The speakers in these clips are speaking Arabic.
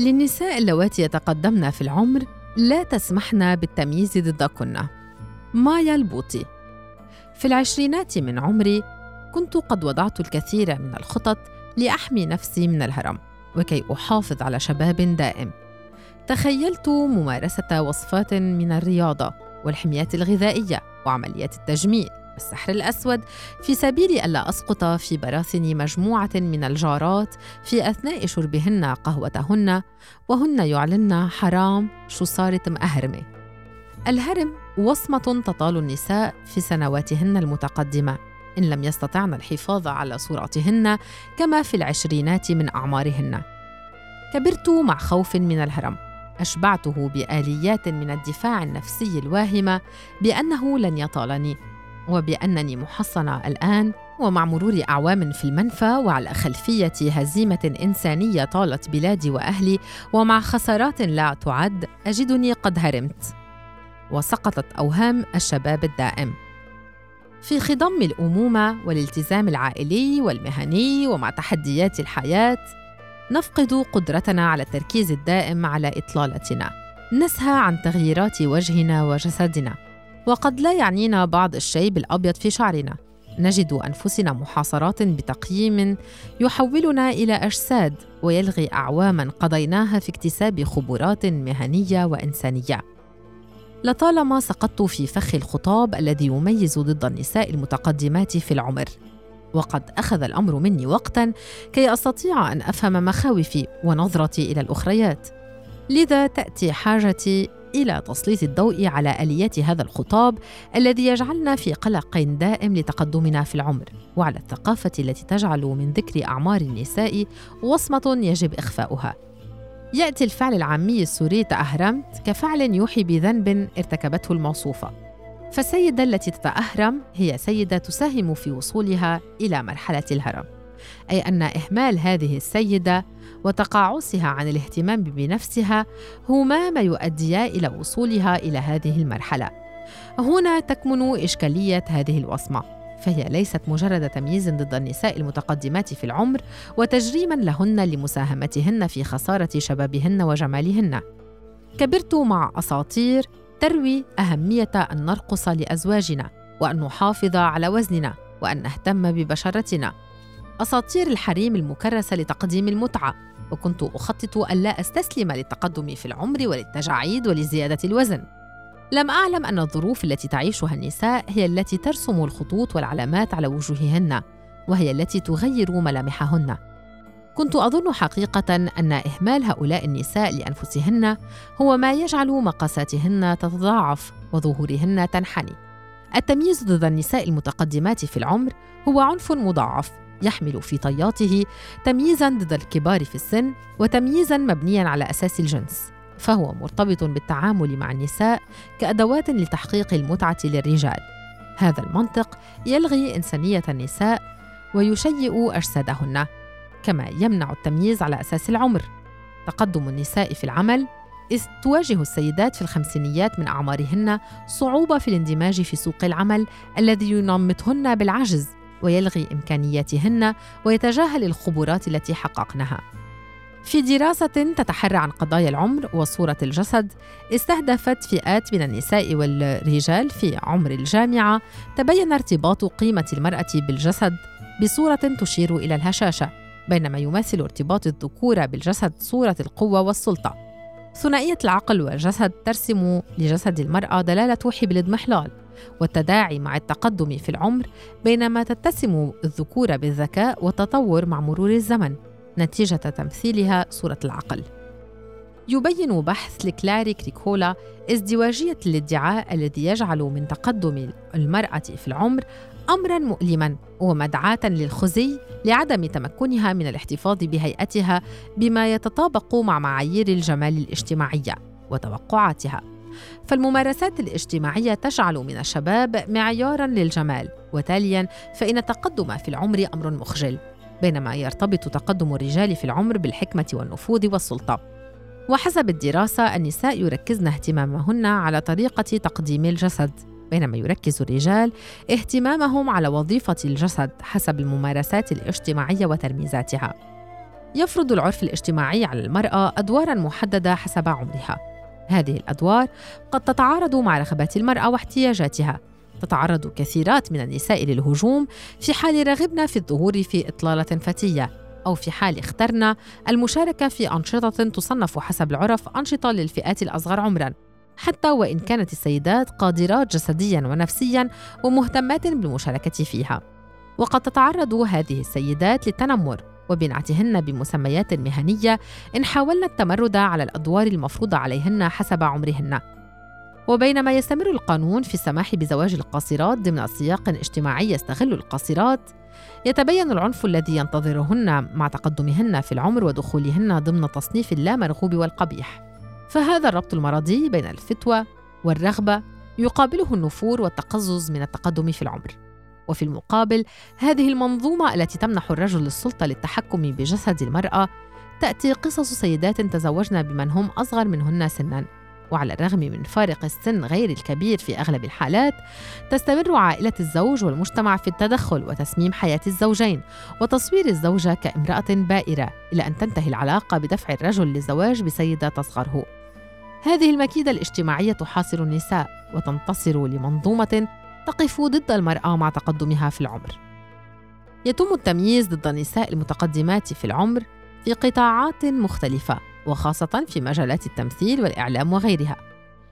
للنساء اللواتي يتقدمن في العمر لا تسمحن بالتمييز ضدكن. مايا البوطي في العشرينات من عمري كنت قد وضعت الكثير من الخطط لأحمي نفسي من الهرم وكي أحافظ على شباب دائم. تخيلت ممارسة وصفات من الرياضة والحميات الغذائية وعمليات التجميل. السحر الأسود. في سبيل ألا أسقط في براثن مجموعة من الجارات في أثناء شربهن قهوتهن وهن يعلن حرام شو صارت مأهرمة الهرم وصمة تطال النساء في سنواتهن المتقدمة. إن لم يستطعن الحفاظ على صورتهن كما في العشرينات من أعمارهن. كبرت مع خوف من الهرم. أشبعته بآليات من الدفاع النفسي الواهمة بأنه لن يطالني. وبأنني محصنة الآن ومع مرور أعوام في المنفى وعلى خلفية هزيمة إنسانية طالت بلادي وأهلي ومع خسارات لا تعد أجدني قد هرمت. وسقطت أوهام الشباب الدائم. في خضم الأمومة والالتزام العائلي والمهني ومع تحديات الحياة نفقد قدرتنا على التركيز الدائم على إطلالتنا. نسهى عن تغييرات وجهنا وجسدنا. وقد لا يعنينا بعض الشيء بالأبيض في شعرنا. نجد أنفسنا محاصرات بتقييم يحولنا إلى أجساد ويلغي أعواما قضيناها في اكتساب خبرات مهنية وإنسانية. لطالما سقطت في فخ الخطاب الذي يميز ضد النساء المتقدمات في العمر. وقد أخذ الأمر مني وقتا كي أستطيع أن أفهم مخاوفي ونظرتي إلى الأخريات. لذا تأتي حاجتي إلى تسليط الضوء على آليات هذا الخطاب الذي يجعلنا في قلق دائم لتقدمنا في العمر وعلى الثقافة التي تجعل من ذكر أعمار النساء وصمة يجب إخفاؤها. يأتي الفعل العامي السوري تأهرمت كفعل يوحي بذنب ارتكبته الموصوفة. فالسيدة التي تتأهرم هي سيدة تساهم في وصولها إلى مرحلة الهرم. أي أن إهمال هذه السيدة وتقاعسها عن الاهتمام بنفسها هما ما يؤديا إلى وصولها إلى هذه المرحلة. هنا تكمن إشكالية هذه الوصمة فهي ليست مجرد تمييز ضد النساء المتقدمات في العمر وتجريما لهن لمساهمتهن في خسارة شبابهن وجمالهن. كبرت مع أساطير تروي أهمية ان نرقص لأزواجنا وأن نحافظ على وزننا وأن نهتم ببشرتنا. أساطير الحريم المكرسة لتقديم المتعة. وكنت أخطط الا أستسلم للتقدم في العمر وللتجاعيد ولزيادة الوزن. لم أعلم أن الظروف التي تعيشها النساء هي التي ترسم الخطوط والعلامات على وجوههن وهي التي تغير ملامحهن. كنت أظن حقيقة أن إهمال هؤلاء النساء لأنفسهن هو ما يجعل مقاساتهن تتضاعف وظهورهن تنحني. التمييز ضد النساء المتقدمات في العمر هو عنف مضاعف. يحمل في طياته تمييزا ضد الكبار في السن وتمييزا مبنيا على أساس الجنس فهو مرتبط بالتعامل مع النساء كأدوات لتحقيق المتعة للرجال. هذا المنطق يلغي إنسانية النساء ويشيئ أجسادهن كما يمنع التمييز على أساس العمر. تقدم النساء في العمل إذ تواجه السيدات في الخمسينيات من أعمارهن صعوبة في الاندماج في سوق العمل الذي ينمطهن بالعجز. ويلغي إمكانياتهن ويتجاهل الخبرات التي حققناها في دراسة تتحرى عن قضايا العمر وصورة الجسد استهدفت فئات من النساء والرجال في عمر الجامعة تبين ارتباط قيمة المرأة بالجسد بصورة تشير إلى الهشاشة بينما يمثل ارتباط الذكورة بالجسد صورة القوة والسلطة. ثنائية العقل والجسد ترسم لجسد المرأة دلالة توحي بالاضمحلال والتداعي مع التقدم في العمر بينما تتسم الذكورة بالذكاء والتطور مع مرور الزمن نتيجة تمثيلها صورة العقل. يبين بحث لكلاري كريكولا ازدواجية الادعاء الذي يجعل من تقدم المرأة في العمر أمرا مؤلما ومدعاة للخزي لعدم تمكنها من الاحتفاظ بهيئتها بما يتطابق مع معايير الجمال الاجتماعية وتوقعاتها. فالممارسات الاجتماعية تجعل من الشباب معيارا للجمال وتاليا فإن التقدم في العمر أمر مخجل بينما يرتبط تقدم الرجال في العمر بالحكمة والنفوذ والسلطة. وحسب الدراسة النساء يركزن اهتمامهن على طريقة تقديم الجسد بينما يركز الرجال اهتمامهم على وظيفة الجسد حسب الممارسات الاجتماعية وترميزاتها. يفرض العرف الاجتماعي على المرأة أدوارا محددة حسب عمرها. هذه الأدوار قد تتعارض مع رغبات المرأة واحتياجاتها. تتعرض كثيرات من النساء للهجوم في حال رغبن في الظهور في إطلالة فتية أو في حال اخترنا المشاركة في أنشطة تصنف حسب العرف أنشطة للفئات الأصغر عمراً. حتى وإن كانت السيدات قادرات جسدياً ونفسياً ومهتمات بالمشاركة فيها. وقد تتعرض هذه السيدات للتنمر وبنعتهن بمسميات مهنية إن حاولن التمرد على الأدوار المفروضة عليهن حسب عمرهن. وبينما يستمر القانون في السماح بزواج القاصرات ضمن سياق اجتماعي يستغل القاصرات يتبين العنف الذي ينتظرهن مع تقدمهن في العمر ودخولهن ضمن تصنيف اللامرغوب والقبيح. فهذا الربط المرضي بين الفتوى والرغبة يقابله النفور والتقزز من التقدم في العمر. وفي المقابل هذه المنظومة التي تمنح الرجل السلطة للتحكم بجسد المرأة تأتي قصص سيدات تزوجن بمن هم أصغر منهن سنا. وعلى الرغم من فارق السن غير الكبير في أغلب الحالات تستمر عائلة الزوج والمجتمع في التدخل وتسميم حياة الزوجين وتصوير الزوجة كامرأة بائرة إلى أن تنتهي العلاقة بدفع الرجل للزواج بسيدة تصغره هذه المكيدة الاجتماعية تحاصر النساء وتنتصر لمنظومة تقف ضد المرأة مع تقدمها في العمر يتم التمييز ضد النساء المتقدمات في العمر في قطاعات مختلفة وخاصة في مجالات التمثيل والإعلام وغيرها.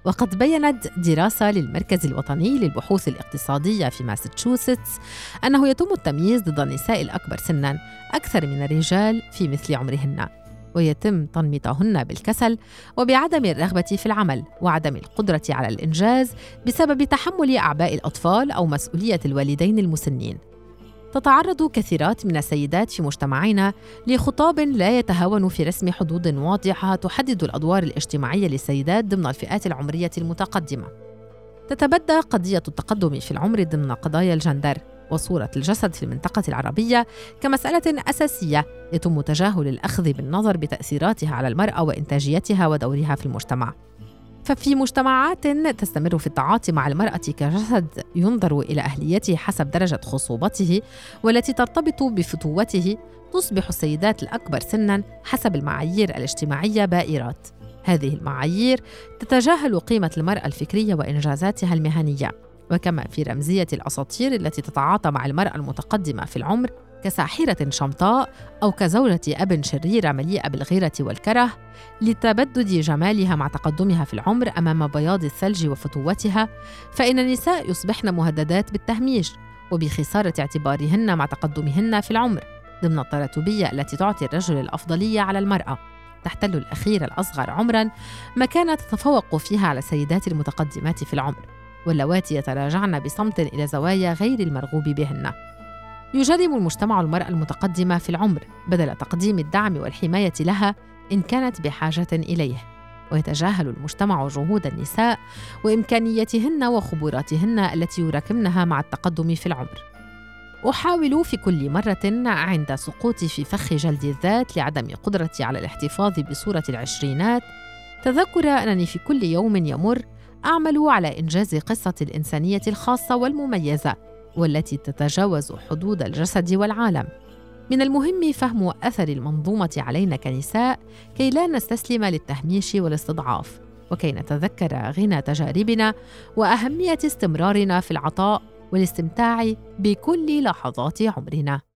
وقد بينت دراسة للمركز الوطني للبحوث الاقتصادية في ماساتشوستس أنه يتم التمييز ضد النساء الأكبر سناً أكثر من الرجال في مثل عمرهن. ويتم تنميطهن بالكسل وبعدم الرغبة في العمل وعدم القدرة على الإنجاز بسبب تحمل أعباء الأطفال أو مسؤولية الوالدين المسنين. تتعرض كثيرات من السيدات في مجتمعنا لخطاب لا يتهاون في رسم حدود واضحة تحدد الأدوار الاجتماعية للسيدات ضمن الفئات العمرية المتقدمة. تتبدى قضية التقدم في العمر ضمن قضايا الجندر وصورة الجسد في المنطقة العربية كمسألة أساسية يتم تجاهل الأخذ بالنظر بتأثيراتها على المرأة وإنتاجيتها ودورها في المجتمع. ففي مجتمعات تستمر في التعاطي مع المرأة كجسد ينظر إلى أهليته حسب درجة خصوبته والتي ترتبط بفتوته تصبح السيدات الأكبر سنا حسب المعايير الاجتماعية بائرات هذه المعايير تتجاهل قيمة المرأة الفكرية وإنجازاتها المهنية وكما في رمزية الأساطير التي تتعاطى مع المرأة المتقدمة في العمر كساحرة شمطاء أو كزوجة أب شريرة مليئة بالغيرة والكره لتبدد جمالها مع تقدمها في العمر أمام بياض الثلج وفتوتها فإن النساء يصبحن مهددات بالتهميش وبخسارة اعتبارهن مع تقدمهن في العمر ضمن التراتبية التي تعطي الرجل الأفضلية على المرأة. تحتل الأخيرة الأصغر عمرا مكانة تتفوق فيها على السيدات المتقدمات في العمر. واللواتي يتراجعن بصمت إلى زوايا غير المرغوب بهن. يجرم المجتمع المرأة المتقدمة في العمر بدل تقديم الدعم والحماية لها إن كانت بحاجة إليه. ويتجاهل المجتمع جهود النساء وإمكانياتهن وخبراتهن التي يراكمنها مع التقدم في العمر. أحاول في كل مرة عند سقوطي في فخ جلد الذات لعدم قدرتي على الاحتفاظ بصورة العشرينات. تذكر أنني في كل يوم يمر أعمل على إنجاز قصة الإنسانية الخاصة والمميزة والتي تتجاوز حدود الجسد والعالم. من المهم فهم أثر المنظومة علينا كنساء كي لا نستسلم للتهميش والاستضعاف وكي نتذكر غنى تجاربنا وأهمية استمرارنا في العطاء والاستمتاع بكل لحظات عمرنا.